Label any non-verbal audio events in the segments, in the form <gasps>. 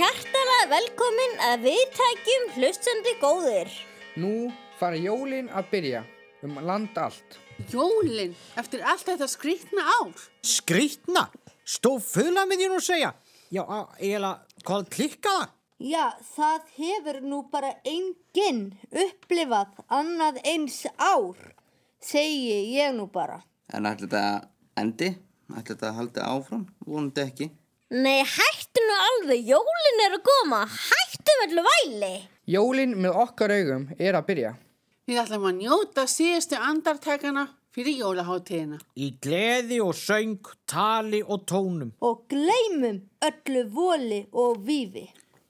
hjartalega velkomin að viðtækjum hlustandi góðir. Nú fara jólin að byrja um land allt. Jólin, eftir allt þetta skrýtna ár. Skrýtna? Stóð föðla með þér nú að segja? Já, eiginlega, hvað klikkaða? Já, það hefur nú bara enginn upplifað annað eins ár, segi ég nú bara. En ætla þetta endi? Ætla þetta haldi áfram? Vonandi ekki. Nei, hættu nú alveg, jólin er að koma, hættu með allir væli. Jólin með okkar augum er að byrja. Við ætlum að njóta síðustu andartækana fyrir jólaháttíðina. Í gleði og söng, tali og tónum. Og gleymum öllu voli og vífi.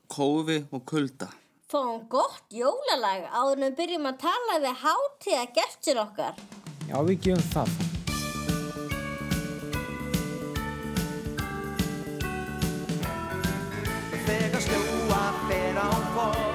Kófi og kulda. Fáum gott jólalag áður en við byrjum að tala við hátíða gestur okkar. Já, við gefum það. Þegar snjúa fer á fólk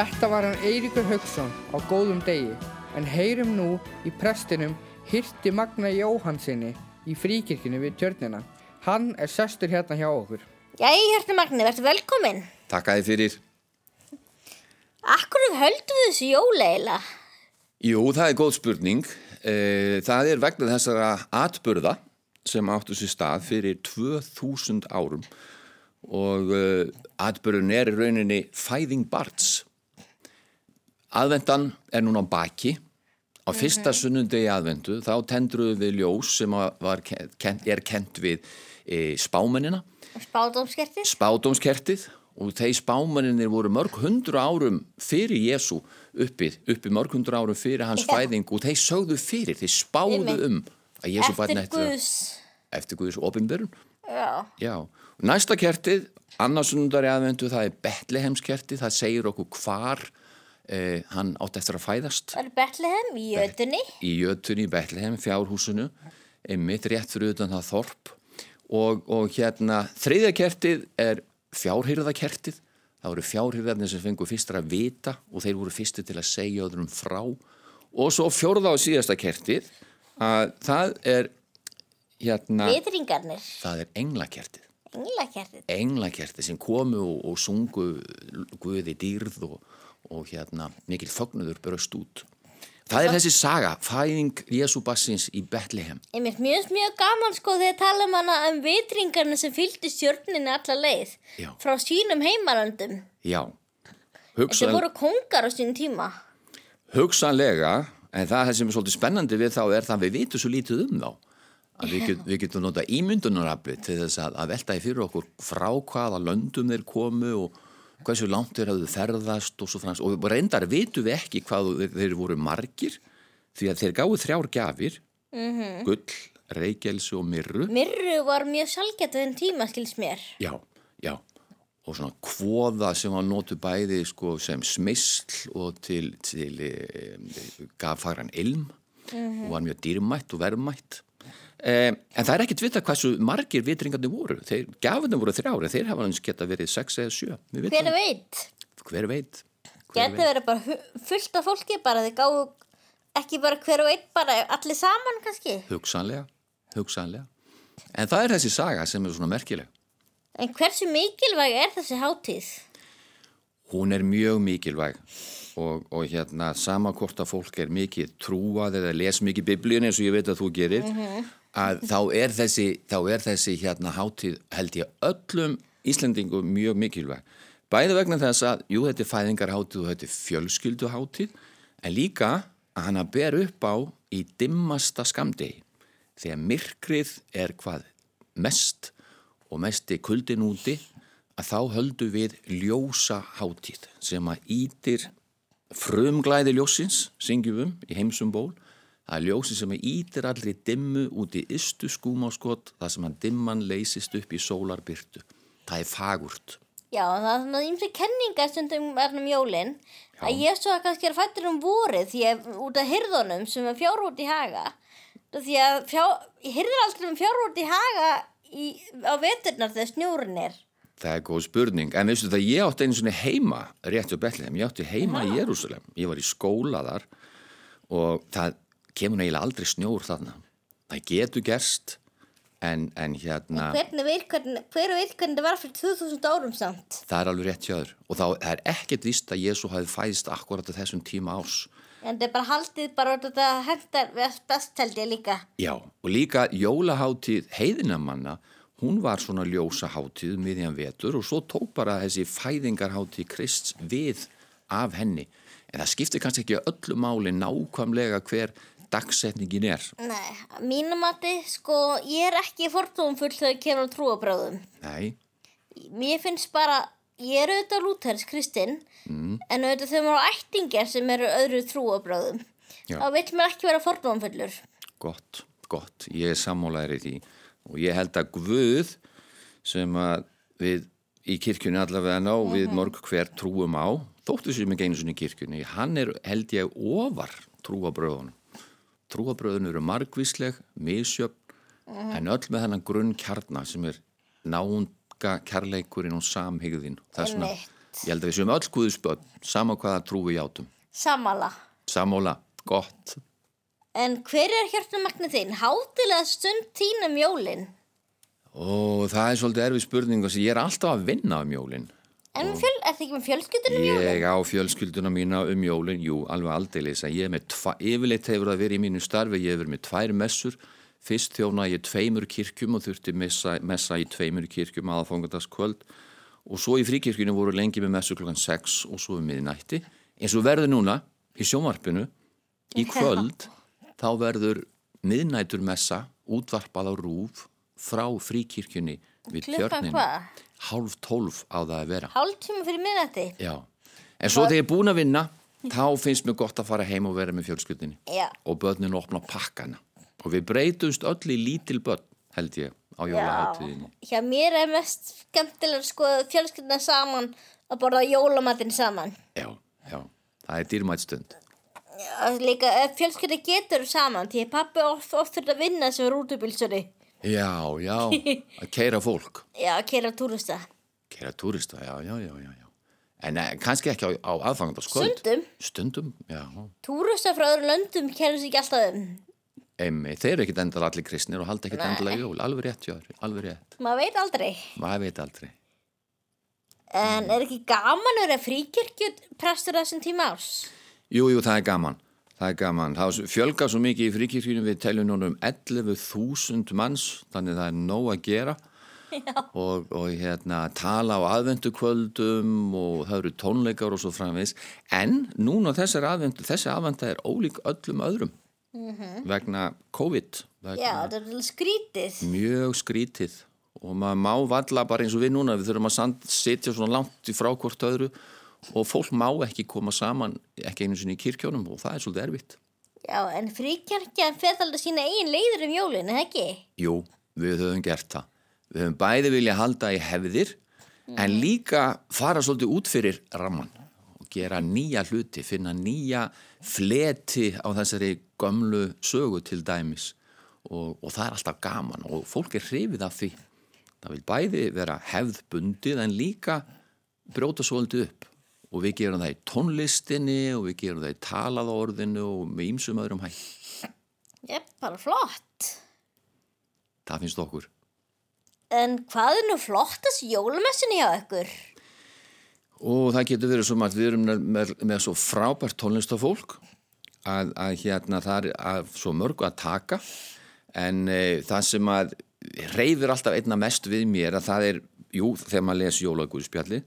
Þetta var hann Eiríkur Haugsson á góðum degi en heyrum nú í prestinum Hirti Magna Jóhannsinni í fríkirkinu við tjörnina. Hann er sestur hérna hjá okkur. Jæja, Hjarti Magni, verður velkomin. Takk að þið fyrir. Akkur höldum við þessu jóleila? Jú, það er góð spurning. Eh, Það er vegna þessara atburða sem áttu sér stað fyrir 2000 árum og atburðun er í rauninni fæðing barns. Aðvendan er núna á baki. Á fyrsta sunnundegi aðvendu þá tendruðu við ljós sem kent, er kent við e, spámennina, Spáldómskertið? spádómskertið og þeir spámenninir voru mörg hundru árum fyrir Jésu uppið, uppið mörg hundru árum fyrir hans Já. fæðing og þeir sögðu fyrir, þeir spáðu um að Jésu Eftir ætti að- Guðs. eftir Guðs opinberun. Já. Já, næsta kertið, annarsundari aðvendu, það er Betlehemskertið, það segir okkur hvar eh, hann átti eftir að fæðast. Það er Betlehem í jötunni. í jötunni Betlehem, fjárhúsinu, einmitt rétt fyrir utan það þorp. Og, og hérna þriðja kertið er fjárhyrðakertið, það voru fjárhyrðarnir sem fengu fyrstur að vita og þeir voru fyrstur til að segja öðrum frá. Og svo fjórða og síðasta kertið að það er hérna, Vitringarnir. það er englakertið. Englakertið. englakerti sem komu og, og sungu Guði dýrð og, og hérna mikil fögnuður bröst út. Það er þessi saga, fæðing Jésu bassins í Betlehem. Ég mitt mjög, mjög gaman sko þegar tala um hana um vitringarna sem fylgdi stjörninni alla leið Já. frá sínum heimalöndum. Já, Þetta Hugsan, voru kongar á sínum tíma. hugsanlega, en það sem er svolítið spennandi við þá er það að við vitum svo lítið um þá. Að við, get, við getum nota ímyndunarafli til þess að, að velta í fyrir okkur frá hvaða löndum þeir komu og hversu langt þeir hafðu ferðast og svo frans. Og reyndar vitum við ekki hvað þeir, þeir voru margir því að þeir gáðu þrjár gjafir, gull, reykjelsi og myrru. Mirru var mjög salgætt á þenn tíma skils mér. Já, Já, og svona kvoða sem var notu bæði sko, sem smisl og til, til e, gaf fagran ilm og var mjög dýrmætt og verðmætt. E, en það er ekkit vita hversu margir vitringarnir voru. Þeir, gafinir voru þrjári, þeir hafa hans geta verið sex eða sjö. Við vitum Hver það. veit? Hver veit? Geti verið bara fullt af fólki bara þið gáðu ekki bara hver og einn bara allir saman kannski. Hugsanlega, hugsanlega. En það er þessi saga sem er svona merkileg. En hversu mikilvæg er þessi hátíð? Hún er mjög mikilvæg og, og hérna sama hvort að fólk er mikið trúað eða les mikið biblíun eins og ég veit að þú gerir að þá er þessi, þá er þessi hérna hátíð held ég öllum Íslendingum mjög mikilvæg. Bæði vegna þess að, jú, þetta er fæðingarhátíð og þetta er fjölskylduhátíð en líka að hana ber upp á í dimmasta skamdegi þegar myrkrið er hvað mest og mest er kuldin úti að þá höldum við ljósa hátíð sem að ítir frumglæði ljósins, syngjum um í heimsum ból, það er ljósin sem að ítir allri dimmu út í ystu skúmáskot þar sem að dimman leysist upp í sólarbyrtu. Það er fagurt. Já, það er svona ímsi kenningar stundum verðum jólin að ég svo að kannski er fættur um vorið því að út af hyrðunum sem er fjárhút í haga. Því að fjá, hyrður aldrei um fjárhút í haga í, á veturnar þegar snjúrin er. Það er góð spurning, en veistu það, ég átti einu svona heima rétt á Betlehem, ég átti heima í Jérúsalem, ég var í skóla þar og það kemur eiginlega aldrei snjór þarna. Það getur gerst, en, en hérna, hvernig, hver veit hvernig það var fyrir 2000 árum samt það er alveg rétt hjá þér og þá það er ekkert víst að Jésu hafi fæðist akkurat á þessum tíma árs. en þetta er bara haldið bara þetta hendar best held ég líka Já, og líka jólaháttíð heiðinamanna, hún var svona ljósaháttíð miðjan vetur og svo tók bara þessi fæðingarháttíð Krists við af henni. En það skiptir kannski ekki öllu máli nákvæmlega hver dagsetningin er. Nei, að mínum mati, sko, ég er ekki fordóum full þegar kemur á trúabröðum Nei, Mér finnst bara, ég er auðvitað lúthers kristinn, Mm. en auðvitað þau eru ættingjar sem eru öðru trúabröðum. Já. Þá vill mér ekki vera fordómfullur. gott, gott. Ég er sammálaður í því og ég held að Guð sem að við í kirkjunni allavega ná við mörg hver trúum á, þóttu sem ekki einu sinni í kirkjunni, hann er held ég ofar trúabröðunum. Trúabröðun eru margvísleg, misjöfn, en öll með hennan grunn kjarna sem er náunga kærleikurinn og samhigðin. Það er svona, ég held að við séum öll Guðspöld, sama hvaða trúi játum. Sammála. Sammála, gott. En hver er hjartamagnið þín? Hátilega stund þín um jólin. Ó, það er svolítið erfið spurning og ég er alltaf að vinna um jólinn. En fjöl, er það ekki með fjölskyldunum jólin? Ég á fjölskylduna mína um jólinn, jú, alveg aldeilis ég er með, tva, yfirleitt hefur það verið í mínu starfi, ég hefur með tvær messur, fyrst þjóna ég tveimur kirkjum og þurfti messa, messa í tveimur kirkjum aðfangadagskvöld og svo í fríkirkjunum voru lengi með messu klokkan 6 og svo um miðnætti. eins og verður núna í sjónvarpinu í kvöld þá verður miðnætur messa útvarpað á rúf frá fríkirkjunni við tjörnin. hálf tólf á það að vera. Hálftíma fyrir minnati? Já, en svo þegar ég er búin að vinna þá finnst mér gott að fara heim og vera með fjölskyldinni Já. og börnin opna pakkana. Og við breytumst öll í lítil börn held ég á jólaháttíðinni Já, mér er mest skemmtilega sko fjölskylduna saman að borða jólamatinn saman. Já, já, það er dýrmætt stund. Já, líka ef fjölskylda getur saman því að pappi oft, oft þurft að vinna sem rútubilsuri. Já, já, <laughs> að keira fólk Já, að kera túrista. keira túrista, já, já, já, já, en eh, kannski ekki á, á aðfangandaskvöld Stundum. Stundum, já Túrista frá öðrum löndum kæra sig ekki alltaf um. Einmi, þeir eru ekkit endal allir kristnir og halda ekkit endalega jól, alveg rétt, já, alveg rétt Maður veit aldrei. maður veit aldrei En er ekki gaman að vera fríkirkju prestur þessum tíma árs? Jú, jú, það er gaman. Það er gaman. Það fjölga svo mikið í fríkirkjunum við teljum núna um 11.000 manns, þannig það er nóg að gera og, og hérna tala á aðvendukvöldum og það eru tónleikar og svo framvegis. En núna þessi aðvenda er ólík öllum öðrum vegna COVID. Vegna Já, þetta er skrítið. mjög skrítið og maður má valla bara eins og við núna, við þurfum að sitja svona langt í frá hvort öðru og fólk má ekki koma saman ekki einu sinni í kirkjónum og það er svolítið erfitt. Já, en fríkirkjan fer alltaf sína eigin leiður um jólinu, ekki? Jú, við höfum gert það. Við höfum bæði vilja halda í hefðir en líka fara svolítið út fyrir ramman og gera nýja hluti, finna nýja fleti á þessari gömlu sögu til dæmis og, og það er alltaf gaman og fólk er hrifið af því. Það vil bæði vera hefðbundið en líka brjóta svolítið upp og við gerum það í tónlistinni og við gerum það í talaða orðinu og með ýmsum öðrum hæ. Er bara flott. Það finnst okkur. En hvað er nú flottast jólamessinni hjá ykkur? Og það getur verið svo að við erum með, með, með svo frábært tónlistafólk að, að hérna það er að, svo mörgu að taka en e, það sem að reyfir alltaf einna mest við mér að það er, jú, þegar maður les jólaguðspjalli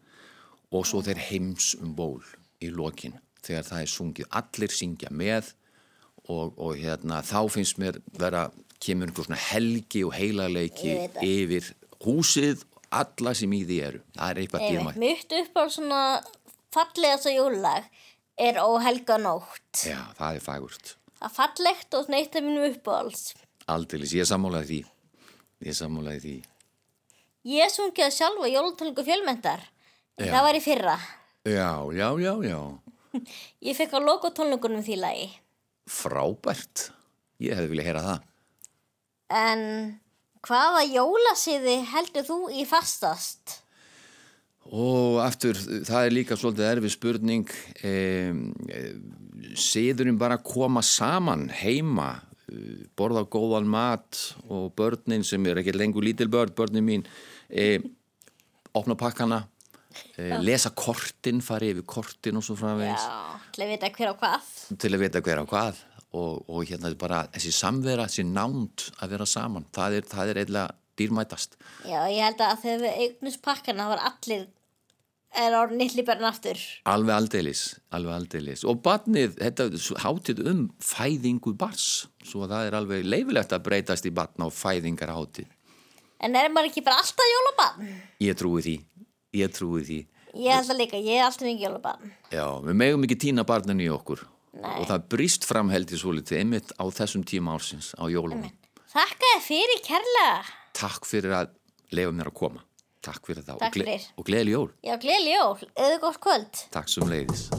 og svo þeir heims um ból í lokin þegar það er sungið, allir syngja með og, og hérna þá finnst mér vera, kemur einhver svona helgi og það. yfir húsið alla sem í því eru, það er eitthvað dýrmætt mitt upp á svona fallegasta jólag er ó helga nótt. Já, það er fagurt. Það er fallegt og neitt af mínum uppáhalds. Aldeilis, ég sammálaði því. Ég sammálaði því. Ég sungið sjálfa jólatónleiku fjölmendar. Já. það var í fyrra. Já, já, já, já. <laughs> Ég fekk að loka tónleikunum því lagi. Frábært. Ég hefði viljað heyra það. En hvaða jólasiði heldur þú í fastast? Og aftur, það er líka svolítið erfið spurning. E, e, Siðurinn bara koma saman heima, eh, borða góðan mat og börnin sem er ekki lengur lítil börn, börnin mín, e, opna pakkana, lesa kortin, fara yfir kortin og svo framvegis. Já, til að vita hver á hvað. til að vita hver á hvað og, og hérna er bara þessi samvera, þessi nánd að vera saman, það er, það er eitthvað dýrmætast. Já, ég held að þegar við eignust pakkana var allir er orðin nýtli börn aftur. Alveg aldeilis, alveg aldeilis. Og barnið, þetta hátið um fæðingu bars, svo að það er alveg leifilegt að breytast í barna og fæðingar hátið. En er maður ekki bara alltaf jólabann? Ég trúi því, ég trúi því. Ég held að líka, ég er alltaf mikið jólabann. Já, við megum ekki týna barninu í okkur. Nei. Og það brýst fram held ég svo litið einmitt á þessum tíma ársins, á jólunum. Þér fyrir kærlega. Takk fyrir að leifa mér að koma. Takk fyrir það. Takk fyrir. og gleðli jól. Já, gleðli jól, eða gott kvöld. Takk sem leiðis.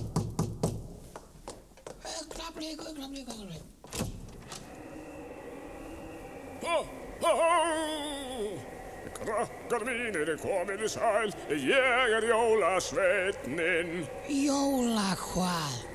Krakkar mínir komið sæl, ég er jólasveitnin. Jóla hvað?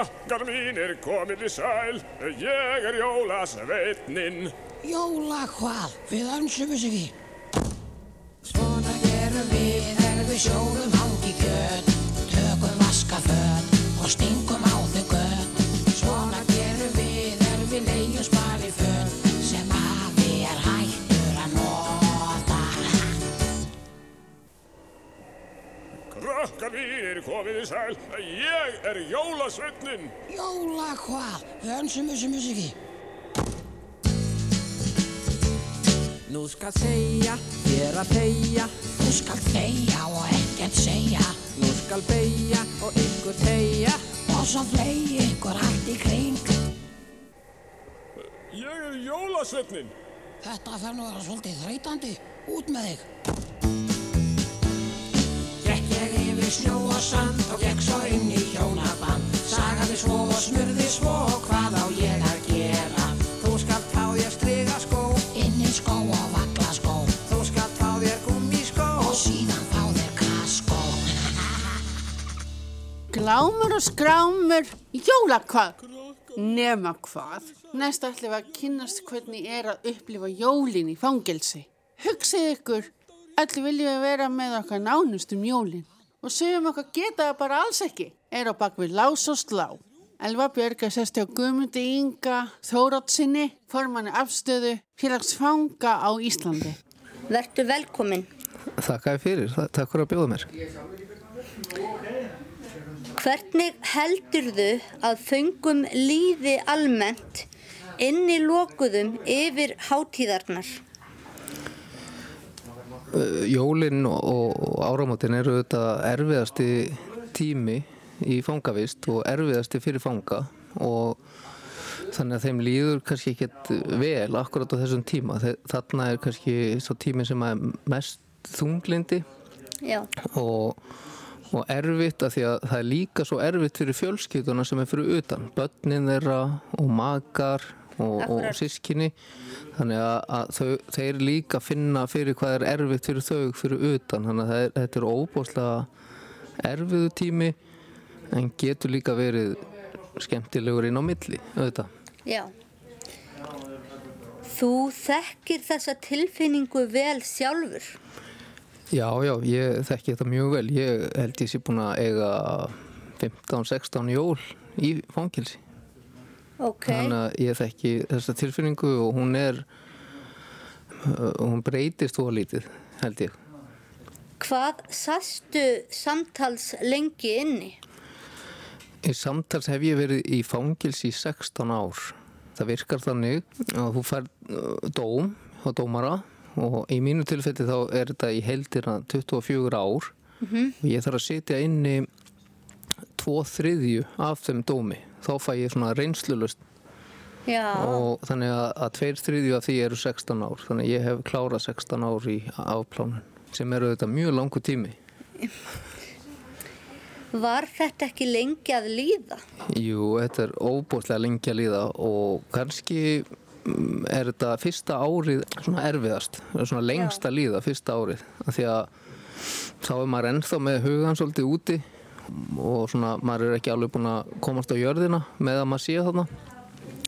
Krakkar mínir komið sæl, ég er jólasveitnin. Jóla hvað? Við önsum þess ekki. Svona gerum við þegar við sjóðum hangi kjöt, tökum vaskaföt og stingum á Krakkar mínir komið sæl, ég er jólasveitnin. Jóla hvað? Önsum þess ekki. Nú skal segja, þér að þegja, Þú skal þegja og ekkert segja nú skal beigja og ykkur tegja. og svo flegi ykkur allt í kring. Ég er jólasveitnin. Þetta fer nú að vera svolítið þreytandi. Út með þig. Yfir snjó og sand og gekk svo inn í hjónaband. Sagaði svo og smurði svo og hvað á ég að gera? Þú skal fá þér striga skó, Inn í skó og vakla skó þú skal fá þér gummiskó. og síðan fá þér kaskó. <laughs> Glámur og skrámur, jólakvað. Nema hvað. Næst ætlum við að kynnast hvernig er að upplifa jólin í fangelsi. Hugsið ykkur, allir viljum við vera með okkar nánust um jólin. Og segjum okkar geta það bara alls ekki. Er á bak við lás og slá. Elva Björg er sest hjá Guðmundi Inga Þórótsinni, formanni afstöðu félagsfanga á Íslandi. Vertu velkomin. Þakka fyrir, takk fyrir að bjóða mér. Hvernig heldurðu að föngum líði almennt inni lokuðum yfir hátíðarnar? Uh, Jólin og, og áramótin eru auðvitað erfiðasti tími í fangavist og erfiðasti fyrir fanga og þannig að þeim líður kannski ekkert vel akkurat á þessum tíma. Þarna er kannski svo tími sem er mest þunglindi og, og erfitt að því að það er líka svo erfitt fyrir fjölskylduna sem er fyrir utan börnin þeirra og makar og, og sískinni þannig að, að þau, þeir líka finna fyrir hvað er erfitt fyrir þau fyrir utan þannig að er, þetta er óbúslega erfiðu tími en getur líka verið skemmtilegur inn á milli auðvitað Já. Þú þekkir þessa tilfinningu vel sjálfur. Já, já, ég þekki þetta mjög vel. Ég held ég sé búin að eiga 15-16 jól í fangilsi. Ok. Þannig að ég þekki þessa tilfinningu og hún er, uh, hún breytist þú lítið, held ég. Hvað sastu samtals lengi inni? Í samtals hef ég verið í fangilsi í 16 ár. Það virkar þannig að þú fær uh, dóm á dómara og í mínu tilfelli þá er þetta í heildina 24 ár Mhm. og ég þarf að sitja inni tvo þriðju af þeim dómi. Þá fæ ég svona reynslulust Já. og þannig að, að tveir þriðju af því eru 16 ár. Þannig að ég hef klárað 16 ár í afplánun sem eru þetta mjög langu tími. <laughs> Var þetta ekki lengi að líða? Jú, þetta er óbúslega lengi að líða og kannski mm, er þetta fyrsta árið svona erfiðast, er svona lengst að líða fyrsta árið, af því að þá er maður ennþá með hugan svolítið úti og svona maður er ekki alveg búin að komast á jörðina með að maður sé þarna.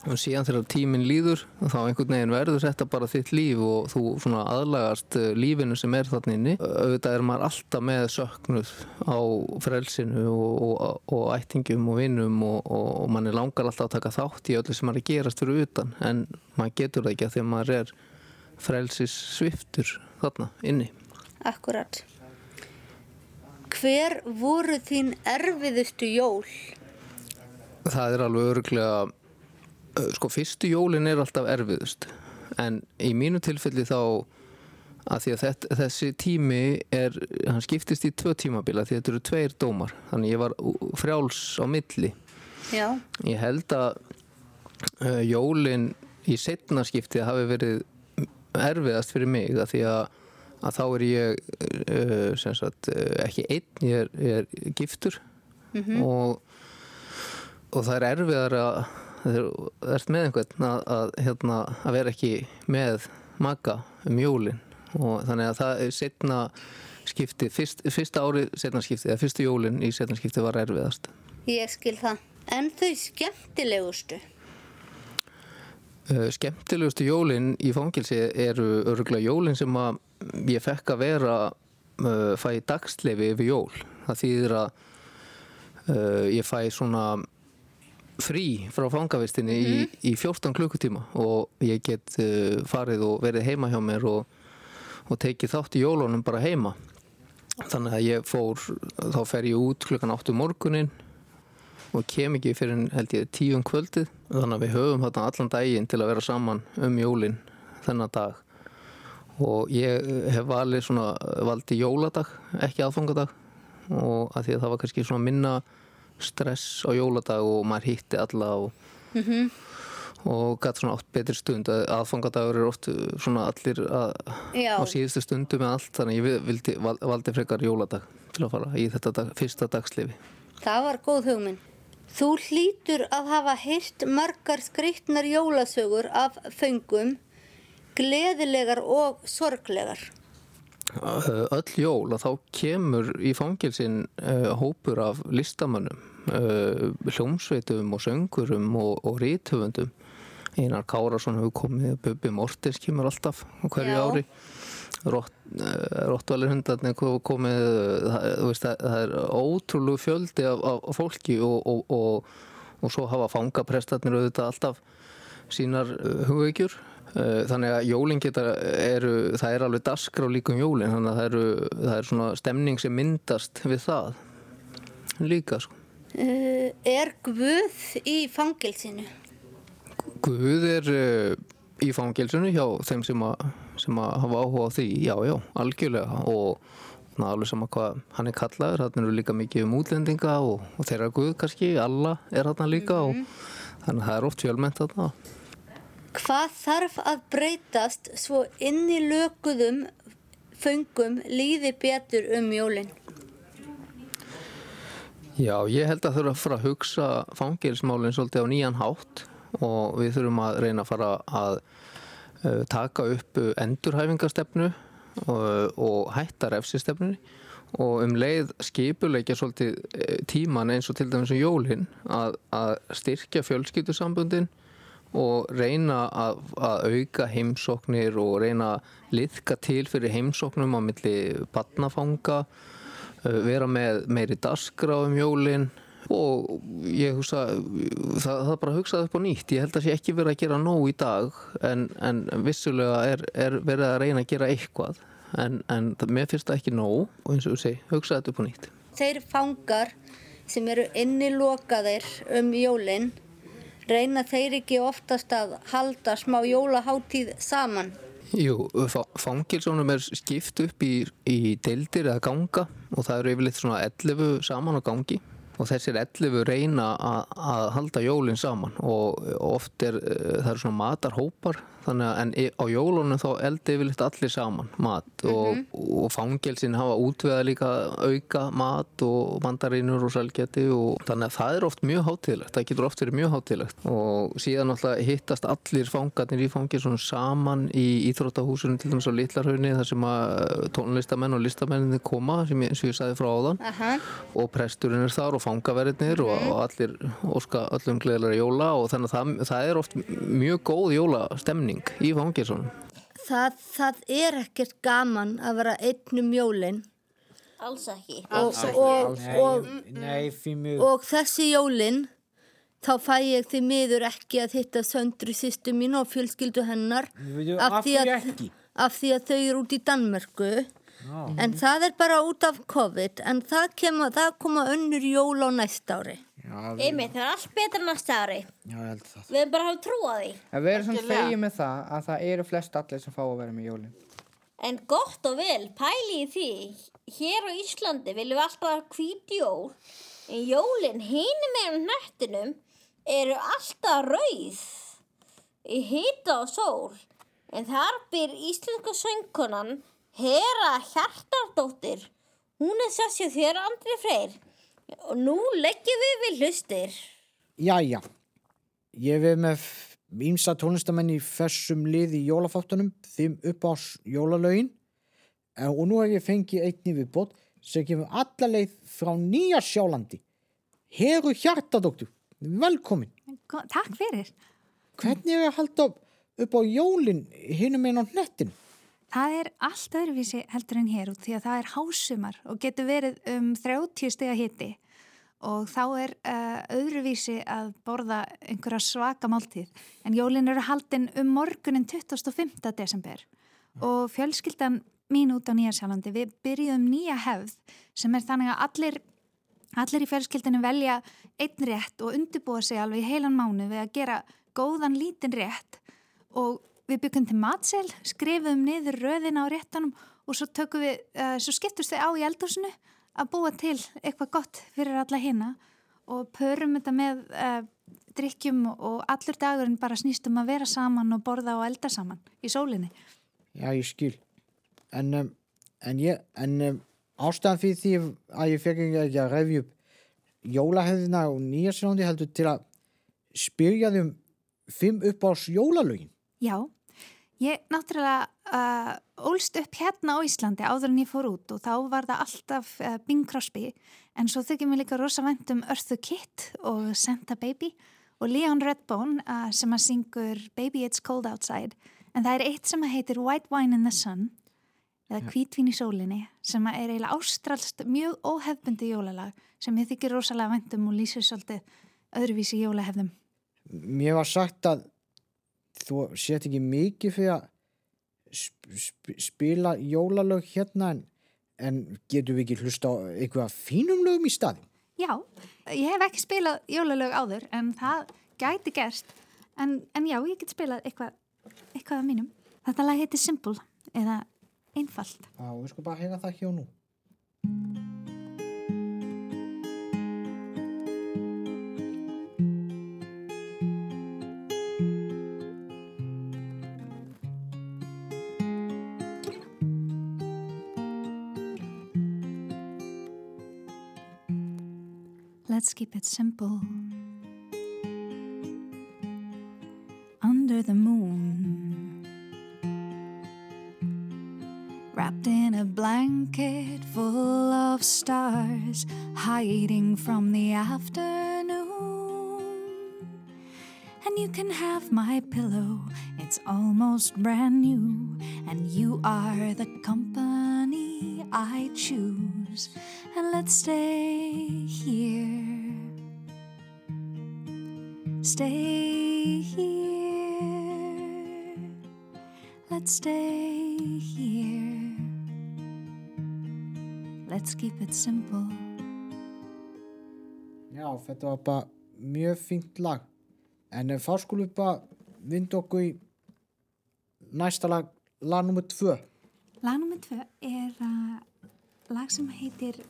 Og síðan þegar tíminn líður þá einhvern veginn verður þetta bara þitt líf og þú svona aðlagast eh, lífinu sem er þarna inni. Auðvitað er maður alltaf með söknuð á frelsinu og, og, og ættingum og vinnum og, og, mann er langar alltaf að taka þátt í öllu sem maður er gerast fyrir utan. En maður getur það ekki að því að maður er frelsis sviftur þarna inni. Akkurat. Hver voru þín erfiðustu jól? það er alveg öruglega sko fyrstu jólin er alltaf erfiðust en í mínu tilfelli þá að því að þetta, þessi tími er, hann skiptist í tvö tímabila því þetta eru tveir dómar þannig ég var frjáls á milli Já. ég held að uh, jólin í setna skipti hafi verið erfiðast fyrir mig að því að, að þá er ég uh, sagt, uh, ekki einn, ég er, ég er giftur Mhm. og, og það er erfiðar að þú ert með einhvern að, að, hérna, að vera ekki með maga um jólin og þannig að það er setna skipti, fyrst, fyrsta ári setna skipti, eða fyrstu jólin í setna skipti var erfiðast Ég skil það. En þau skemmtilegustu? Uh, skemmtilegustu jólin í fangilsi eru örgulega jólin sem að ég fekk að vera uh, fæ dagslefi yfir jól. Það þýðir að uh, ég fæ svona frí frá fangavistinni í, í 14 klukkutíma og ég get uh, farið og verið heima hjá mér og, og tekið þátt í jólunum bara heima. Þannig að ég fór þá fer ég út klukkan 8 morgunin og kem ekki fyrir held ég tíu um kvöldið. Þannig að við höfum þarna allan daginn til að vera saman um jólin þennan dag og ég hef valið svona valdi jóladag, ekki aðfangadag. Og að því að það var kannski svona minna stress á jóladag og maður hitti alla og, Mhm. og gætt svona átt betri stund. Aðfangadagur er oft uh, svona allir að, á síðustu stundu með allt þannig ég vildi, val- valdi frekar jóladag til að fara í þetta dag, fyrsta dagslifi. Það var góð hugminn. Þú hlýtur að hafa heyrt margar skrýtnar jólasögur af föngum, gleðilegar og sorglegar. Uh, öll jól að þá kemur í fangilsin uh, hópur af listamönnum uh, hljómsveitum og söngurum og, og ríthöfundum Einar Kárasson hefur komið Bubi Mortens kemur alltaf hverju Já. ári Rott, uh, Rottvalir hundarnir hafa komið veist, það, það er ótrúlegu fjöldi af, af, fólki og, og, og, og svo hafa fangaprestarnir auðvitað alltaf sínar hugveikjur þannig að jólin geta eru, það er alveg daskra á líkum jólin þannig að það, eru, það er svona stemning sem myndast við það líka sko. Uh, er Guð í fangilsinu? Guð er uh, í fangilsinu hjá þeim sem, að, sem að hafa áhuga á því, já, já, algjörlega og alveg sama hvað hann er kallaður, hann eru líka mikið um útlendinga og, og þeirra Guð kannski, alla er hann líka og þannig að það er oft fjölmennt þarna. Hvað þarf að breytast svo inn í lökuðum föngum líði betur um jólinn? Já, ég held að þurfa að fara að hugsa fangilsmálinn svolítið á nýjan hátt og við þurfum að reyna að fara að uh, taka upp endurhæfingarstefnu og, og hætta refsistefnunni og um leið skipuleikja svolítið uh, tíman eins og til dæmis um jólinn að, að styrkja fjölskyldusambundin og reyna að, að auka heimsóknir og reyna að liðka til fyrir heimsóknum á milli badnafanga uh, vera með meiri daskra um jólinn og ég hugsa það, það bara að hugsa það upp á nýtt. Ég held að sé ekki verið að gera nóg í dag en, en vissulega er, er verið að reyna að gera eitthvað en, en það- mér finnst það ekki nóg og eins og þú segi, hugsa þetta upp á nýtt. Þeir fangar sem eru innilokaðir um jólinn reyna þeir ekki oftast að halda smá jólaháttíð saman. Jú, fa- fangilsónum er skipt upp í, í deildir eða ganga og það eru yfirleitt svona 11 saman á gangi og þessir 11 reyna að halda jólinn saman og oft er eh, það eru svona matarhópar þannig að en á jólunum þá eldi yfirleitt allir saman mat og, og fangelsin hafa útveða líka auka mat og mandarínur og salgeti og þannig að það er oft mjög hátíðlegt, það getur oft verið mjög hátíðlegt. Og síðan náttúrulega hittast allir fangarnir í fangelsunum saman í íþróttahúsunum til dæmis á Litlarhaunni þar sem að eh, tónlistamenn og listamenninni koma sem ég, ég sagði frá áðan. Aha. og presturinn er þar og fangaverðinir og, og allir óska öllum gleðilega jóla og þannig að það, það er oft mjög góð jólastemning í fangelsunum. Það, það er ekkert gaman að vera einn um jólinn Alls ekki. og, og, og, Nei, því mjög... og þessi jólinn þá fæ ég því miður ekki að hitta söndru sýstu mín og fjölskyldu hennar af af því, að, ekki? af því að þau eru út í Danmörku en það er bara út af COVID en það, kema, það koma önnur jól á næsta ári Já, Einmitt, það er allt betra næsta ári. Já, ég held það. Við erum bara að hafa trú á því. En við erum svona fegið með það að það eru flest allir sem fá að vera með jólinn. En gott og vel, pæli í því, hér á Íslandi viljum við alltaf hvít jól, en jólin hinum með hnettinum eru alltaf rauð í hita og sól. En þar byr íslenska söngkonan Hera Hjartardóttir. Hún er sessið þér Andri Freyr og nú leggjum við við hlustir. Jæja, ég við með ímsa tónlistamenn í þessum lið í jólafáttunum, þeim upp á jólalögin Eh, og nú hef ég fengið einni við bótt sem kemur alla leið frá Nýja Sjálandi. Heru Hjartadóttur, velkomin. Takk fyrir. Hvernig er að halda upp, á jólin hinum einn á hnettin? Það er allt öðruvísi heldur en hér út því að það er hásumar og getur verið um 30 stiga hitti og þá er uh, öðruvísi að borða einhverja svaka máltíð. En jólin eru haldin um morgunin 25. desember og fjölskyldan mín út á Nýjasjálandi, við byrjuðum nýja hefð sem er þannig að allir Allir í fjölskyldinu velja einn rétt og undirbúa sig alveg heilan mánu við að gera góðan lítinn rétt og við byggum til matsel, skrifum niður röðina á réttanum og svo, við, uh, svo skiptust þau á í eldhúsinu að búa til eitthvað gott fyrir alla hina og pörum þetta með uh, drikkjum og allur dagurinn bara snýst um að vera saman og borða og elda saman í sólinni. Já, ég skil. En, um, en, ég, en um, ástæðan fyrir því að ég fekk ekki að reyfi upp jólahefðina og Nýja Sjálandi heldur til að spyrja þau um fimm upp á jólalögin. Já, ég náttúrulega uh, ólst upp hérna á Íslandi áður en ég fór út og þá var það alltaf uh, Bing Crosby. En svo þykir mér líka rosa vænt um Eartha Kitt og Santa Baby og Leon Redbone uh, sem að syngur Baby It's Cold Outside. En það er eitt sem að heitir White Wine in the Sun eða Hvítvín í sólinni sem að er eiginlega ástralst mjög óhefbundi jólalag sem ég þykir rosalega vænt um og lýsir svolítið öðruvísi jólahefðum. Mér var sagt að þú sett ekki mikið fyrir að sp sp spila jólalög hérna en, en getum við ekki hlusta á eitthvað fínum lögum í staðin? Já, ég hef ekki spilað jólalög áður en það gæti gerst En, en já, ég get spilað eitthvað, eitthvað af mínum. Þetta lag heitir Simple eða Einfalt. Já, við sko bara heyra það hjá nú. It simple. Under the moon, wrapped in a blanket full of stars, hiding from the afternoon. And you can have my pillow, it's almost brand new, and you are the company I choose. And let's stay stay here. Let's keep it simple. Já, þetta var bara mjög fínt lag. En þá skulum við bara vinda okkur í næsta lag, lag nummer tvö. Lag nummer tvö er uh, lag sem heitir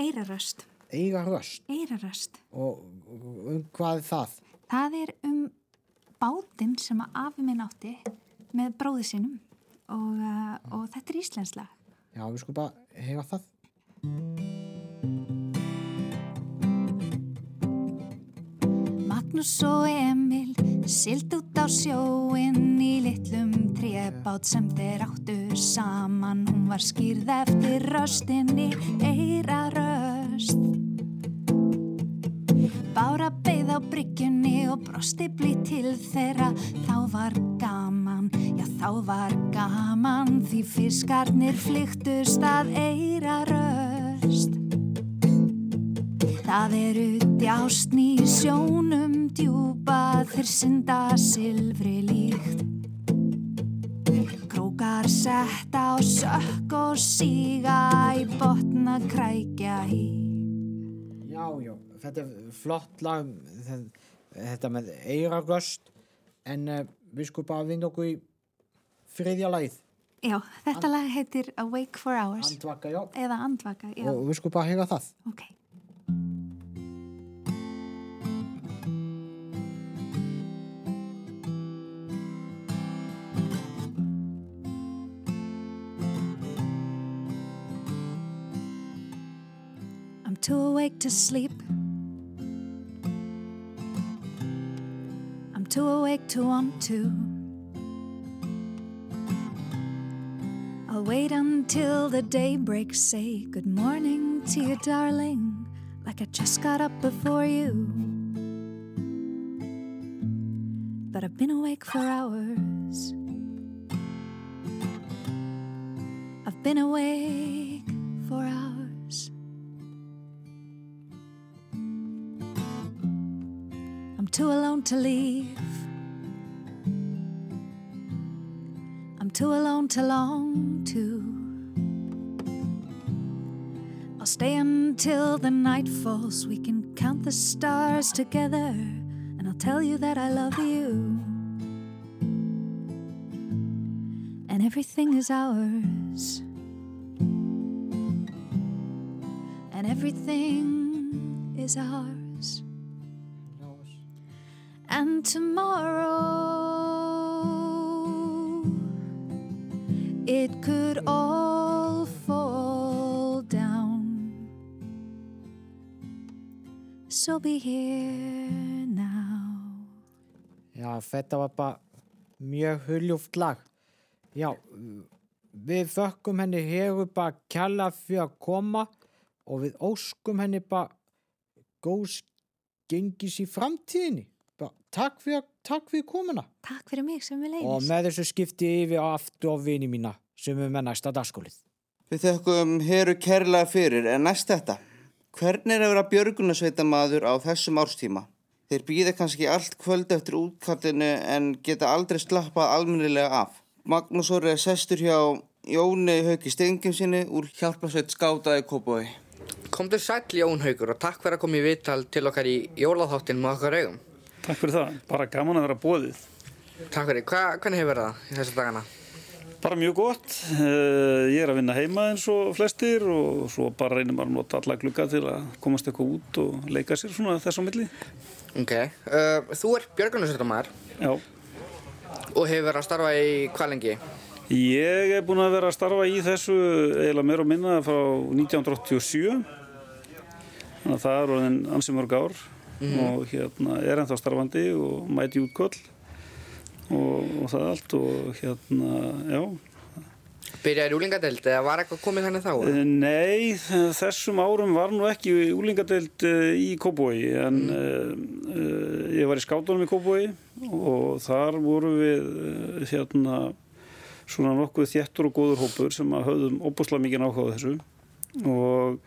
Eiraröst. Eiraröst. Og og um hvað er það? Það er um bátinn sem að afi minn átti með bróði sinum og, uh, og þetta er íslensk lag. Já, við skulum bara heyra það. Magnús og Emil sild út á sjóinn í litlum trébát sem þeir áttu saman. Hún var skýrð eftir röstinni, eira röst. Á bryggjunni og brosti blít til þeirra. Þá var gaman, já þá var gaman því fiskarnir flyktust að eira röst. Það eru djástn í sjónum djúpa þeir synda silfri líkt. Krókar sett á sökk og síga í botna krækja í. Já, já, þetta er flott lag, þetta, með eiga röst. En uh, við skulum bara vinda okkur í þriðja lagið. Já, þetta lag heitir Awake for Hours. Andvaka, já. Eða Andvaka, já. Og við skulum bara heyra það. Ok. I'm too awake to sleep. I'm awake to want to. I'll wait until the day breaks, say good morning to you, darling, like I just got up before you. But I've been awake for hours. I've been awake for hours. I'm too alone to leave. I'm too alone to long to. I'll stay until the night falls. We can count the stars together, and I'll tell you that I love you. And everything is ours. And everything is ours. And tomorrow it could all fall down. So be here now. Já, þetta var bara mjög huljúft lag. Já, við þökkum henni hefur bara kjalla fyrir að koma og við óskum henni bara góðs gengis í framtíðinni. Takk fyrir, takk fyrir komuna. Takk fyrir mig sem við Og leiðist. með þessu skipti yfir aftur á vini mína sem er með næsta dagskólið. Við þökkum heru kærlega fyrir en næst þetta. Hvernig er að vera björgunarsveitamaður á þessum árstíma? Þeir býða kannski allt kvöld eftir útkallinu en geta aldrei slappað almennilega af. Magnús Orri er sestur hjá Jóni Hauki Stengum sinni úr hjálpasveit skátaði Kópói. Komdu sæll Jón Haugur og takk fyrir að koma í viðtal til okkar í jólaþáttin með okkar augum. Takk fyrir það, bara gaman að vera bóðið. Takk fyrir. Hva, hvernig hefur það í þessa dagana? Bara mjög gott. Eh, Ég er að vinna heima eins og flestir og svo bara reynir maður að nota alla glugga til að komast eitthvað út og leika sér svona þess á milli. Ok. Uh, þú er björgunarsveitamæður Já. og hefur verið að starfa í hvað lengi? Ég er búinn að vera að starfa í þessu eiginlega meira og minna frá 1987. Þannig að það er orðin ansi mörg ár Mhm. og hérna er ennþá starfandi og mæti útköll og, og það allt og hérna, já. Byrjaði úlingadeild eða var eitthvað komið þannig þá? Eh, Nei, þessum árum var nú ekki úlingadeild eh, í Kópói en mm. ég var í skátunum í Kópói og þar voru við hérna svona nokkuð þjættur og góður hópur sem að höfðum óbúslega mikið á þessu og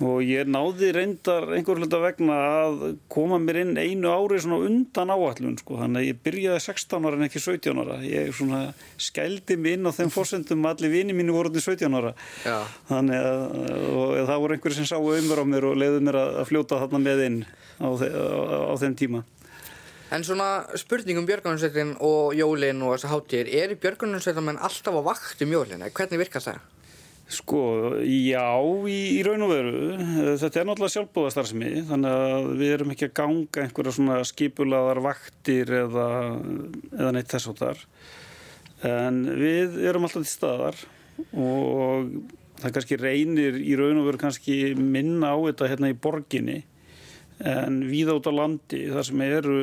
og ég náði reyndar einhver hluta vegna að koma mér inn einu ári svona undan áallun sko. þannig að ég byrjaði 16 ára en ekki 17 ára ég svona skældi mig inn á þeim fórsendum að allir vini mínu voru til 17 ára Já. þannig að og það voru einhverjir sem sáu umver á mér og leiði mér að að fljóta þarna með inn á, þe á, á þeim tíma En svona spurning um björgunarsveitin og jólin og þessa hátíðir, eru björgunarsveitamenn alltaf á vakt um jólin? Hvernig virkast það? Sko, já, í, í raun og veru, þetta er náttúrulega sjálfbóðastarfsemi, þannig að við erum ekki að ganga einhverja svona skipulaðar vaktir eða, eða neitt þess og þar. En við erum alltaf til staðar og það kannski reynir í raun og veru kannski minna á þetta hérna í borginni en víða út á landi þar sem eru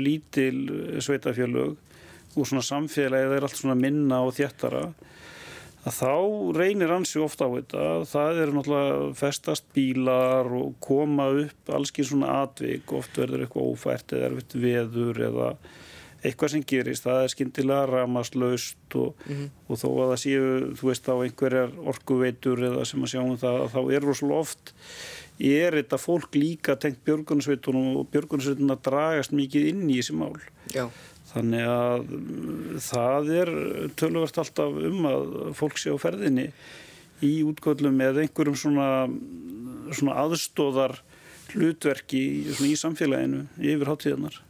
lítil sveitafjölög og svona samfélagið er allt svona minna og þjættara að þá reynir ansi ofta á þetta það eru náttúrulega festast bílar og koma upp allskið svona atvik, oft verður eitthvað ófært eða erfitt veður eða eitthvað sem gerist, það er skyndilega ramaslaust og, Mhm. og þó að það séu, þú veist, á einhverjar orkuveitur eða sem að sjáum það, þá er rosalega oft er þetta fólk líka tengt björgunarsveitunum og björgunarsveitun að dragast mikið inn í þessi mál Já. Þannig að mm, það er töluvert alltaf um að fólk sé á ferðinni í útgöllum með einhverjum svona, svona aðstóðar hlutverki í, samfélaginu yfir hátíðanar.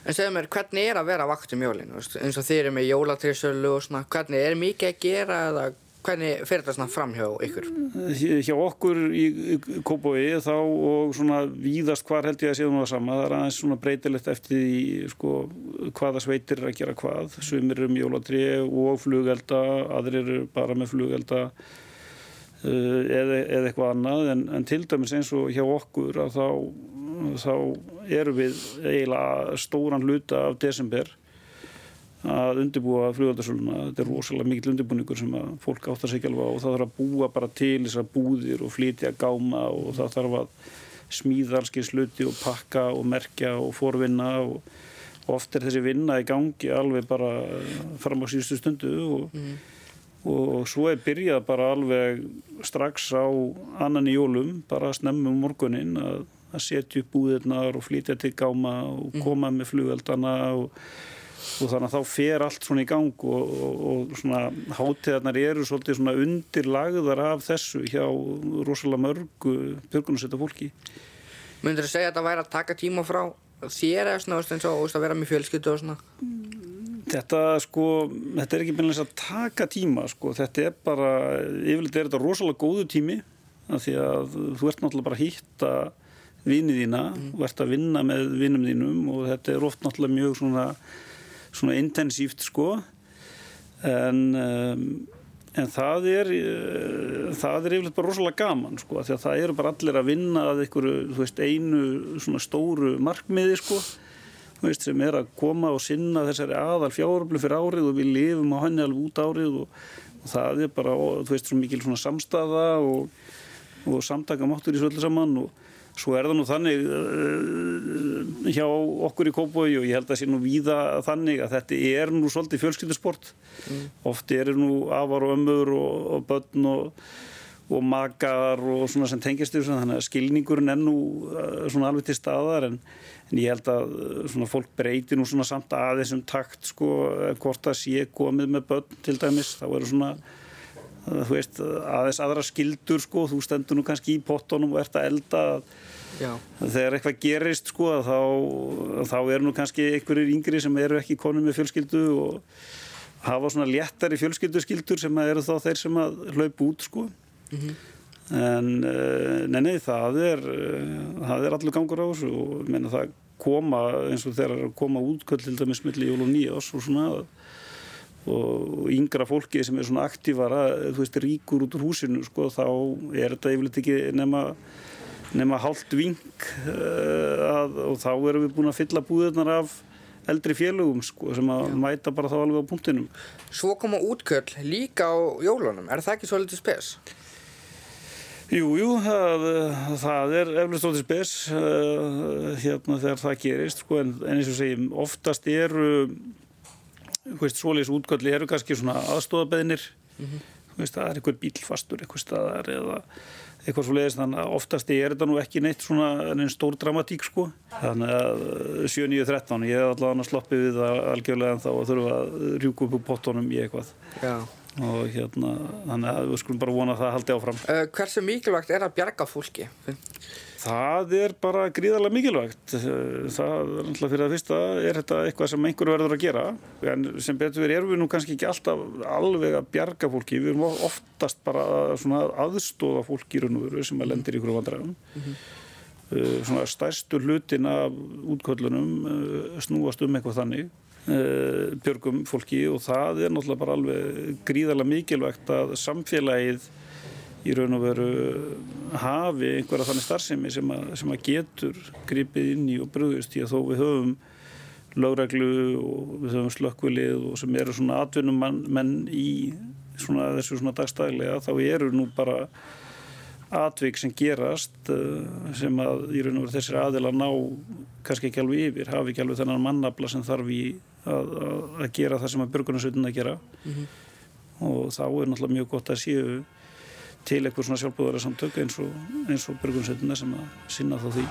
En segðu mér, hvernig er að vera vakt um jólin? Veist, eins og þið eru með jólatrísölu og svona, hvernig er mikið að gera eða hvernig fer þetta svona fram hjá ykkur? Hjá okkur í Kópavogi þá og svona víðast hvar held ég að nú það sama. Það er aðeins svona breytilegt eftir því sko, hvaða sveitir er að gera hvað. Sumir eru með jólatrí og flugelda, aðrir eru bara með flugelda uh, eða, eða eitthvað annað. En, en til dæmis eins og hjá okkur að þá, þá erum við eiginlega stóran hluta af desember að undirbúa flugöldarsöluna. Þetta er rosalega mikil undirbúningur sem að fólk áttar sig ekki alveg á og það þarf að búa bara til þessar búðir og flytja gáma og það þarf að smíða allskið sluti og pakka og merkja og forvinna og, og oft er þessi vinna í gangi alveg bara fram á síðustu stundu og, og svo er byrjað bara alveg strax á annan í jólum, bara snemmum morgunin að, að setja upp búðirnar og flytja til gáma og koma með flugeldana og og þannig að þá fer allt svona í gang og, og, og svona hátíðarnar eru svolítið svona undirlagðar af þessu hjá rosalega mörgu björgunarsetta fólki. Myndur þú segja að þetta væri að taka tíma frá þér eða svona, eins og að vera með fjölskyldu og svona? Þetta sko, þetta er ekki beinlega að taka tíma sko, þetta er bara, yfirleitt er þetta rosalega góðu tími af því að þú ert náttúrulega bara að hitta vinið þína og ert að vinna með vinum þínum og þetta er oft náttúrulega mjög svona, svona intensíft sko. En, um, en það er uh, það er yfirleitt bara rosalega gaman sko því að það eru bara allir að vinna að einhverju, þú veist, einu svona stóru markmiði sko þú veist, sem er að koma og sinna þessari aðal fjáröflu fyrir árið og við lifum á henni alveg út árið og, og það er bara, og, þú veist, svo mikil svona samstaða og, og samtakamáttur í svolítið saman og svo er það nú þannig uh, hjá okkur í Kópói og ég held að sé nú víða þannig að þetta er nú svolítið fjölskyldusport Mm. oft eru nú afar og ömmur og, og börn og og makar og svona sem tengjast þessu þannig að skilningurinn er nú uh, svona alveg til staðar en, en ég held að svona fólk breyti nú svona samt aðeins um takt sko eh, hvort það sé komið með börn til dæmis þá eru svona þú veist aðeins aðra skildur sko. Þú stendur nú kannski í pottunum og ert að elda. Að Já. þegar eitthvað gerist sko þá, þá er nú kannski einhverjir yngri sem eru ekki konum með fjölskyldu og hafa svona léttari fjölskylduskyldur sem eru þá þeir sem að hlaupa út sko. En uh, nei, nei, það er uh, það er allur gangur á þessu og ég meina það koma eins og þegar að koma útköll til dæmis milli jól og nýjás og svona og yngra fólki sem er svona aktífara þú veist, ríkur út úr húsinu sko, þá er þetta yfirleitt ekki nema nema hálft vink uh, að, og þá erum við búin að fylla búðirnar af eldri félögum sko, sem að mæta bara þá alveg á punktinum. Svo koma útköll líka á jólunum, er það ekki svolítið spes? Jú, jú, það, það er eflust stótið spes uh, hérna þegar það gerist sko, en, en eins og segjum, oftast eru svoleiðis útgöldi eru kannski svona aðstofabeðnir Mhm. veist, það er einhver bílfastur eitthvað staðar eða eitthvað svo leiðist þannig að oftast er þetta nú ekki neitt svona neinn stór dramatík sko þannig að 7-9-13 ég hef allavega sloppið við það algjörlega en þá þurfa að rjúka upp úr pottunum í eitthvað Já. og hérna þannig að við skulum bara vona að það haldi áfram Uh, hversu mikilvægt er að bjarga fólki? Það er bara gríðarlega mikilvægt. Það er alltaf fyrir að fyrsta er þetta eitthvað sem einhverju verður að gera. En sem betur við erum við nú kannski ekki alltaf alveg að bjarga fólki. Við erum oftast bara að aðstóða fólki í raun og veru sem að lendir í ykkur vandræðum. Uh, svona stærstu hlutin af útköllunum uh, snúast um eitthvað þannig. Björgum fólki og það er náttúrulega bara alveg gríðarlega mikilvægt að samfélagið í raun og veru hafi einhverja þannig starfsemi sem að, sem að getur gripið inn í og brugðist í að þó við höfum lögreglu og við höfum slökkvilið og sem eru svona atvinnumenn menn í svona þessu svona dagstæðilega þá eru nú bara atvik sem gerast uh, sem að í raun og veru þessir aðila ná kannski ekki alveg yfir, hafi ekki alveg þennan mannabla sem þarf í að, að, að gera það sem að björgunarsveitin að gera Mhm. og þá er náttúrulega mjög gott að séu til eitthvað svona sjálfbúðara samtök eins og, og björgunarsveitina sem að sinna þá því.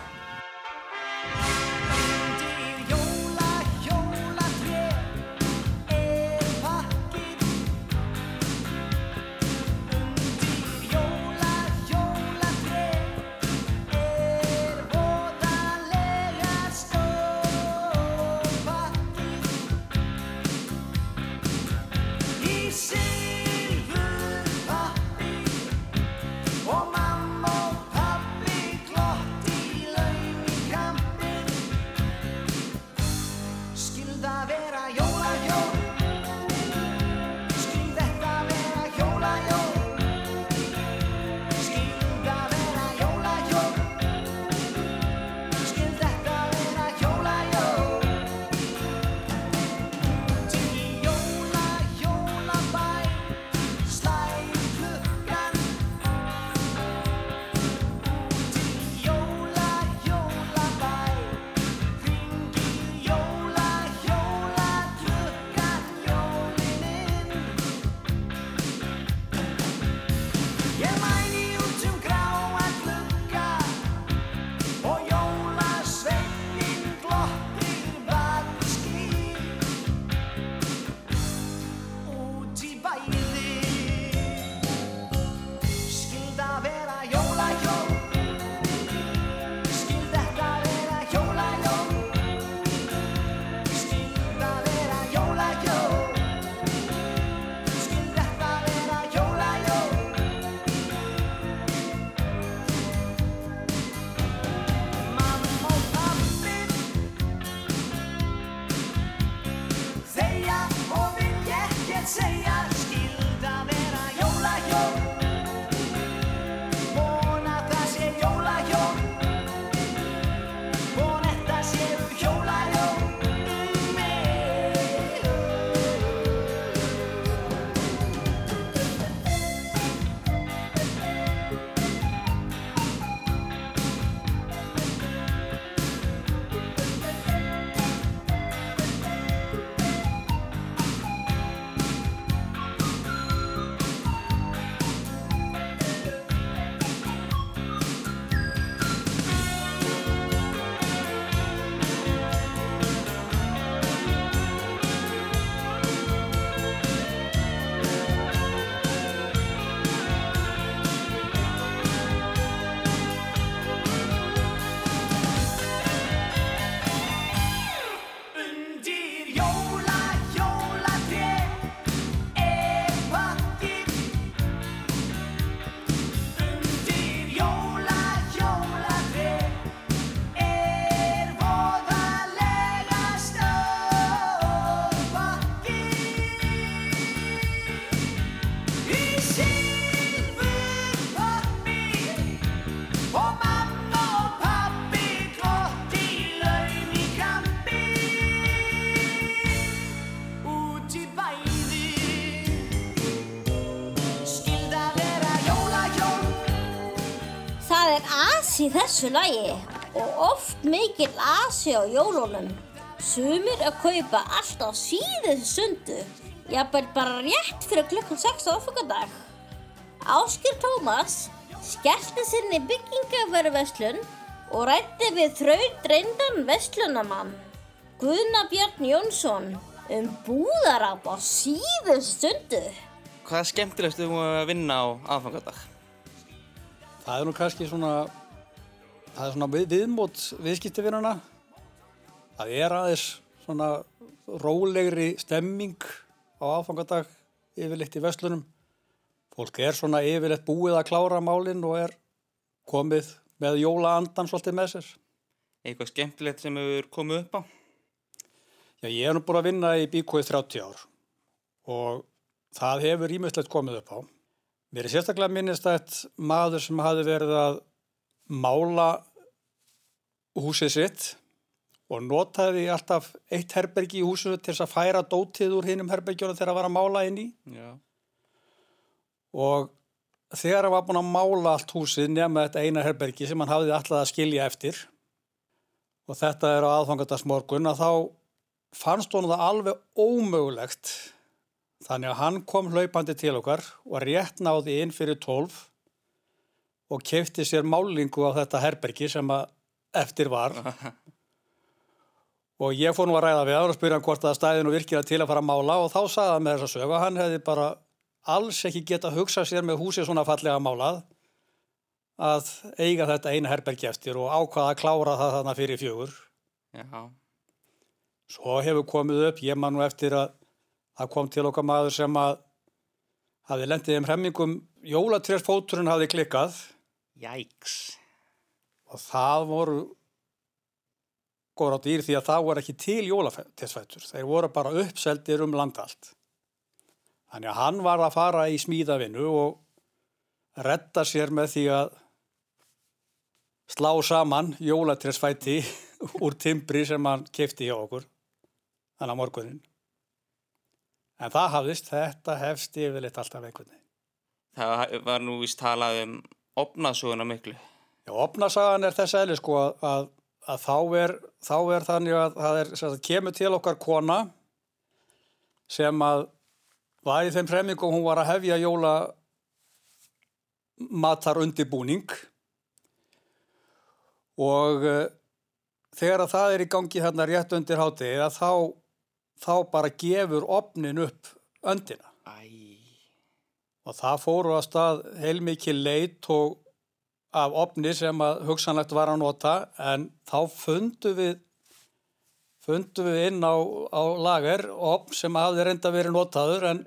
Þessu lagi og oft mikil asi á jólunum. Sumir að kaupa allt á síðustu sundu, jafnvel bara rétt fyrir klukkan 6 á aðfokadag. Áskir Tómas skellti sinni byggingaveruverslun og rætti við þraut reyndan verslunamann, Guðna Björn Jónsson, um búðaráp á síðustu stundu. Hvað er skemmtilegst um að vinna á aðfangadag? Það er nú kannski svona, það er svona við, viðmót viðskiptivinnuna. Það er aðeins svona rólegri stemming á aðfangadag yfirleitt í vestlunum. Fólk er svona yfirleitt búið að klára málinn og er komið með jólaandan svolítið með sér. Eitthvað skemmtilegt sem hefur komið upp á? Já, ég er nú búin að vinna í bíkóið 30 ár og það hefur ímyndslegt komið upp á. Mér er sérstaklega minnist að maður sem hafi verið að mála húsið sitt og notaði alltaf eitt herbergi í húsinu til þess að færa dótið úr hinnum herbergjónu þegar að var að mála inn í. Já. Og þegar hann var búin að mála allt húsið nema þetta eina herbergi sem hann hafði alltaf að skilja eftir og þetta er á aðfangandagsmorgun að þá fannst honum það alveg ómögulegt þannig að hann kom hlaupandi til okkar og rétt náði inn fyrir tólf og kefti sér málingu á þetta herbergi sem að eftir var <laughs> og ég fór nú að ræða við hann og spyrja hann hvort það stæði nú virkilega til að fara að mála og þá sagði hann með sögu að hann hefði bara alls ekki geta hugsað sér með húsið svona fallega málað að eiga þetta eina herbergi eftir og ákvaða að klára það þarna fyrir fjögur Já. Svo hefur komið upp, ég man nú eftir að það kom til okkar maður sem að hafi lendið um hremmingum, jólatrésfóturinn hafi klikkað Jæks. Og það voru góður á dýr því að það voru ekki til jólatrésfætur, þeir voru bara uppseldir um landallt. Þannig að hann var að fara í smíðavinnu og retta sér með því að slá saman jólatrésfæti <laughs> úr timbri sem hann kefti hjá okkur þannig að morgunin. En það hafðist, þetta hefst yfirleitt alltaf einhvern veginn. Það var nú vist talað um opnasuguna miklu. Já, opnasagan er þess aðli sko að, að, að þá, er, þá er þannig að það er, sem sagt, kemur til okkar kona sem að var í þeim fremingum hún var að hefja jóla matar undibúning og uh, þegar að það er í gangi þarna rétt undir hátegi að þá, þá bara gefur opnin upp öndina. Æ. Og það fóru að stað heilmikið leit og af opni sem að hugsanlegt var að nota en þá fundu við fundu við inn á, á lager opn sem hafði reynda verið notaður en,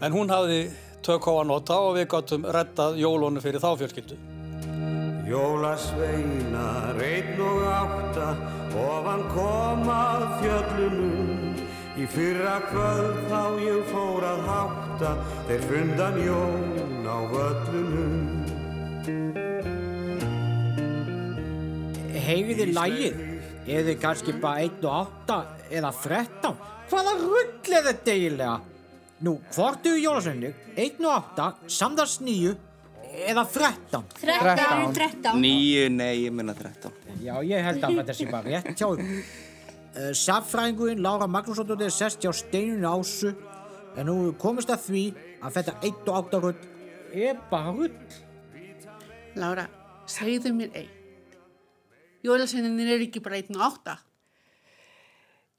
en hún hafði tök á að nota og við gáttum rettað jólónu fyrir þá fjölskyldu. Jólasveinar einn og átta ofan komað fjöllunum Í fyrra kvöld þá ég fór að hátta þeir fundan jón á völlunum Heyriði lægið? Eða kannski bara 1 og 8 eða 13? Hvaða rull er þetta eiginlega? Nú, hvort eru jólasveinir? 1 og 8, samðars 9 eða 13? 13. 13. Níu, nei, ég minna 13. Já, ég held að þetta sé bara rétt hjá ykkur. <laughs> Uh, Saffræðingurinn Lára Magnússon er sest hjá steinunni ásu en nú komist að því að þetta 1 og 8 rull er bara rull. Lára, segðu mér einn. Jólasveininir er ekki bara einn og átta.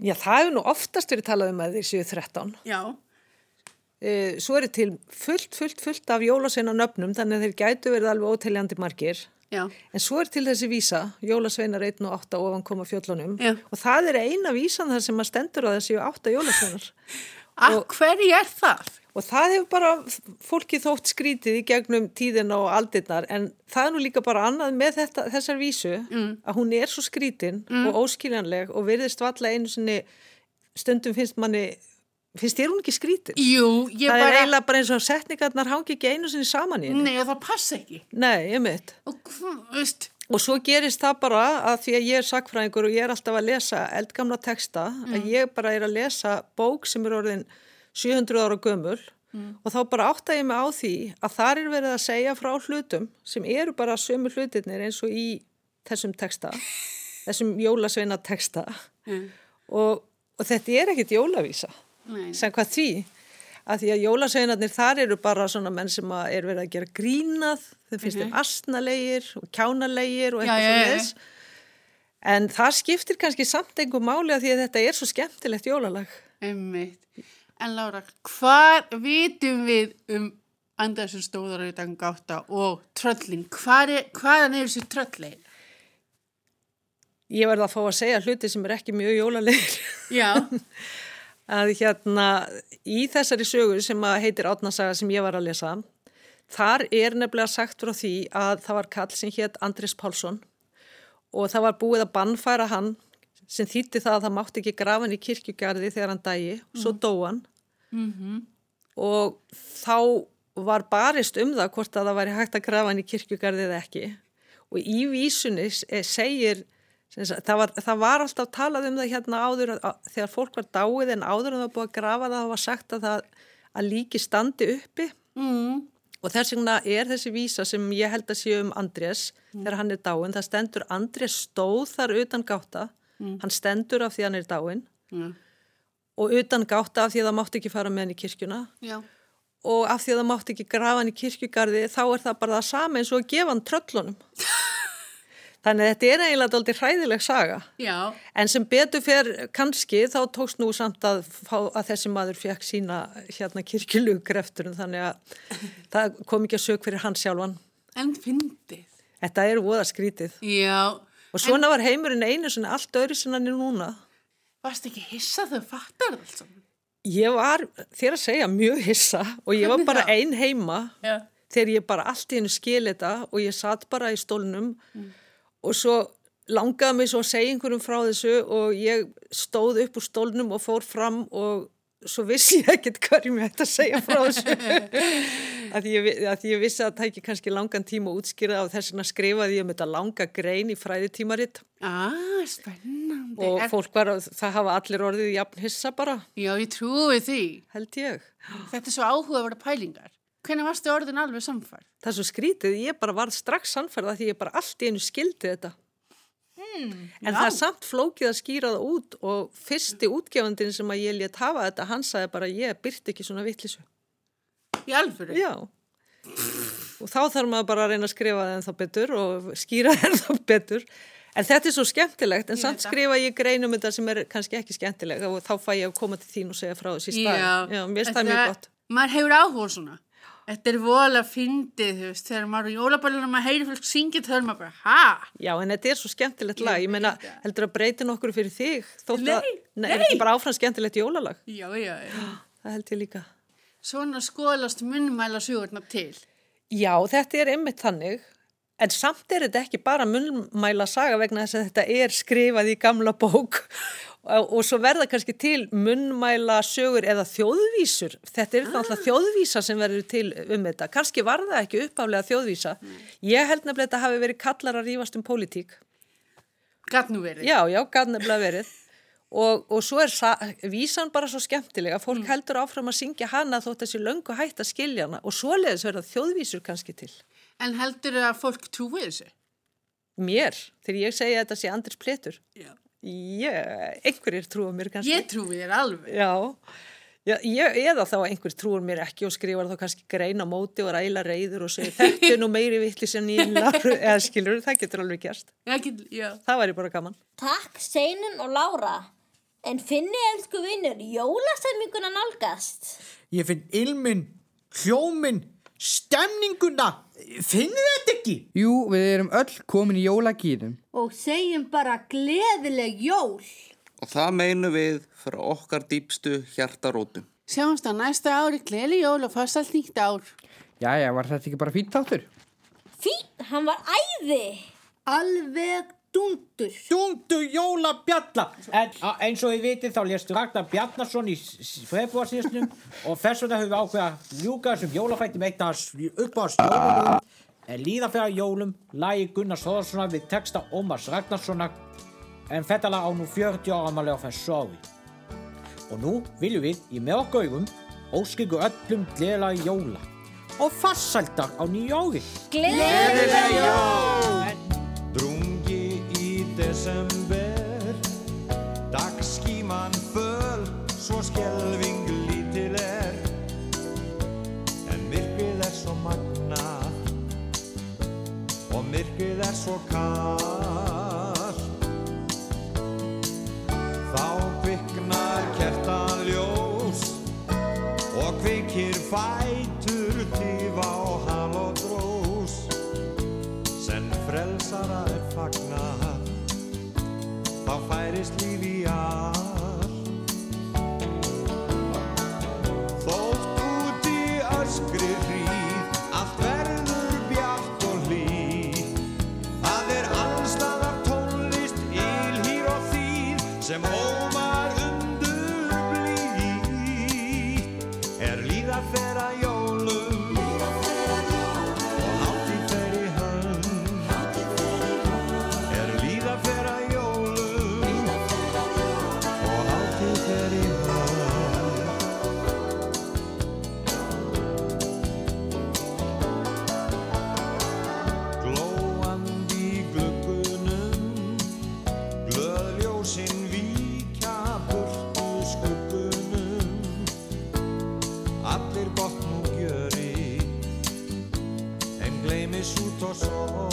Já, það hefur nú oftast verið talað um að þeir séu 13. Já. E, svo eru til fullt, fullt, fullt af jólasveina nöfnum þannig að þeir gætu verið alveg óteljandi margir. Já. En svo er til þessi vísa, jólasveinar 1 og 8 ofan koma fjöllunum Já. og það er eina vísan þar sem að stendur að þessi 8 jólasveinar. Að hverju er það? Og það hefur bara fólki þótt skrítið í gegnum tíðina og aldirnar en það er nú líka bara annað með þetta, þessar vísu Mm. að hún er svo skrítin Mm. og óskiljanleg og virðist valla einu sinni stundum finnst manni finnst þér hún ekki skrítin? Jú, ég það bara... er eiginlega bara eins og setningarnar hangi ekki einu sinni saman í henni. Nei, það passa ekki. Nei, ég mitt. Og, veist, og svo gerist það bara að því að ég er sakfræðingur og ég er alltaf að lesa eldgamla texta Mm. að ég bara er að lesa bók sem er orðin 700 ára gömul Mm. Og þá bara átta ég mig á því að þar er verið að segja frá hlutum sem eru bara sömu hlutirnir eins og í þessum texta, <laughs> þessum jólasveina texta Mm. og, og þetta er ekkit jólavísa sem hvað því að því að jólasveinarnir þar eru bara svona menn sem er verið að gera grínað þau finnst þeim Mhm. astnalegir og kjánalegir og eitthvað svona þess en það skiptir kannski samt einhver máli að því að þetta er svo skemmtilegt jólalag Einmitt. En Lára, hvað vitum við um Andersson stóðar utan gáta og tröllin? Hvað er, hvaðan er þessi tröllin? Ég verði að fá að segja hluti sem er ekki mjög jólalegir. Já. <laughs> að hérna í þessari sögur sem heitir Átnasaga sem ég var að lesa, þar er nefnilega sagt frá því að það var kall sem hétt Andris Pálsson og það var búið að bannfæra hann sem þýtti það að það mátti ekki grafa hann í kirkjugarði þegar hann dægi, svo dó hann Mm -hmm. og þá var barist um það hvort að það væri hægt að grafa hann í kirkjugarði eða ekki og í vísunni eh, segir það var, það var alltaf talað um það hérna áður að, þegar fólk var dáið en áður en það var búið að grafa það það var sagt að, það, að líki standi uppi Mm. og þess vegna er þessi vísa sem ég held að sé um Andrés þegar hann er dáin, það stendur Andrés stóð þar utan gáta Mm. hann stendur af því hann er dáin Já. Og utan gáta af því að það mátti ekki fara með hann í kirkjuna Já. og af því að það mátti ekki grafa hann í kirkjugarði þá er það bara það sama eins og að gefa hann tröllunum. <laughs> Þannig að þetta er eiginlega aldrei hræðileg saga. Já. En sem betur fer kannski þá tókst nú samt að, að þessi maður fekk sína hérna kirkjulug grefturinn þannig að <laughs> það kom ekki að sög fyrir hann sjálfan. En fyndið. Þetta er voða skrítið. Já. Og svona var heimurinn einu sinni allt öðru sinna en núna. Varst ekki hissa þau fattar allt saman? Ég var, þér að segja, mjög hissa og ég var bara þá? ein heima Já. þegar ég bara allt í hennu skil þetta og ég satt bara í stólnum Mm. og svo langaði mig svo að segja einhverjum frá þessu og ég stóð upp úr stólnum og fór fram og svo vissi ég ekkert hverjum ég ætti að segja frá þessu <laughs> að ég, að ég vissi að það tæki kannski langan tíma að útskýra og þess vegna skrifaði ég um þetta langa grein í fræðitímaritt Ah, spennandi. og fólk var, það hafa allir orðið jafn hissa bara. Já, ég trúi því. Held ég. Þetta er svo áhugaverða pælingar. Hvernig varstu orðin alveg samfærð? Það er svo skrítið, ég bara var strax sannferða því ég bara allt í einu skildi þetta. Mm, En það er samt flókið að skýra það út og fyrsti útgefandin sem að ég létt hafa þetta, hann sagði bara ég byrt ekki svona vittlisu. Í alföru? Já. Og þá þarf maður bara að reyna að skrifa það ennþá betur og skýra það ennþá betur. En þetta er svo skemmtilegt, en Ég samt skrifa ég greinum þetta sem er kannski ekki skemmtilega og þá fæ ég að koma til þín og segja frá þessi stað. Já, mér finnst það mjög gott. Maður hefur áhuga svona. Þetta er vola fyndið, þú veist, þegar maður er í jólaballinu og maður heyrir fólk syngja þá er maður bara, ha? Já, en þetta er svo skemmtilegt lag. Ég meina, heldur að breyti nokkur fyrir þig? Þótt að, nei, er ekki bara áfram skemmtilegt jólalag? Já, já, já. <gasps> Það held ég líka. Svona skólast munnmæla sögurnar til. Já, þetta er einmitt þannig, en samt er þetta ekki bara munnmæla saga vegna þess að þetta er skrifað í gamla bók og, og svo verða kannski til munnmæla sögur eða þjóðvísur. Þetta er náttúrulega þjóðvísa sem verður til um þetta. Kannski var það ekki uppaflega þjóðvísa. Ég held nefnilega að þetta hafi verið kallar að rífast um pólitík. Gatt nú verið. Já, já, gæt nefnilega verið. Og, og svo er sa- vísan bara svo skemmtilega, fólk heldur áfram að syngja hana þótt þessi löngu hætt að skilja hana og svoleiðis verða þjóðvísur kannski til. En heldur að fólk trúi þessu? Mér, þegar ég segja þetta sé Andris Pletur. Já. Ég, einhverjir trúa mér kannski. Ég trúi þér alveg. Já, Já ég, eða þá að einhver trúur mér ekki og skrifar þá kannski greina á móti og ræla reyður og segir þetta er nú meiri vittlis en ég láru, <laughs> eða skilur, það getur alveg gerst. Já, get, já. Það væri bara gaman. Takk Steinun og Lára. En finni, elsku vinnur, jólasemminguna nálgast. Ég finn ilminn, hljóminn, stemninguna. Finnið þetta ekki? Jú, við erum öll komin í jólagýrin. Og segjum bara gleðileg jól. Og það meinum við frá okkar dýpstu hjartarótum. Sjáumst á næsta ári, gleðli jól og fast allt nýtt ár. Jæja, var þetta ekki bara fýtt áttur? Fín, hann var æði. Alveg Dundur Dundur jólabjalla. En eins og við vitið þá lérstu Ragnar Bjarnarsson í februarsýðusnum <laughs> og þess vegna höfum við ákveða ljúka þessum jólafrættum eitt að upp á stjórnum en líðan fyrir jólum lagi Gunnar Sóðarssona við texta Ómars Ragnarssona en þetta lag á nú 40 ára maður lega fyrir sóri og nú viljum við í meðokkauðum óskilgu öllum gleðilega jóla. Og farsæltar á nýjóri Gleðilega jól! desember. Dagskíman föl Svo skjelving lítil er. En myrkrið er svo magna Og myrkrið er svo kall Þá kviknar kertan ljós Og kvikir fæ allir botn og gjöri. En gleimis út og svo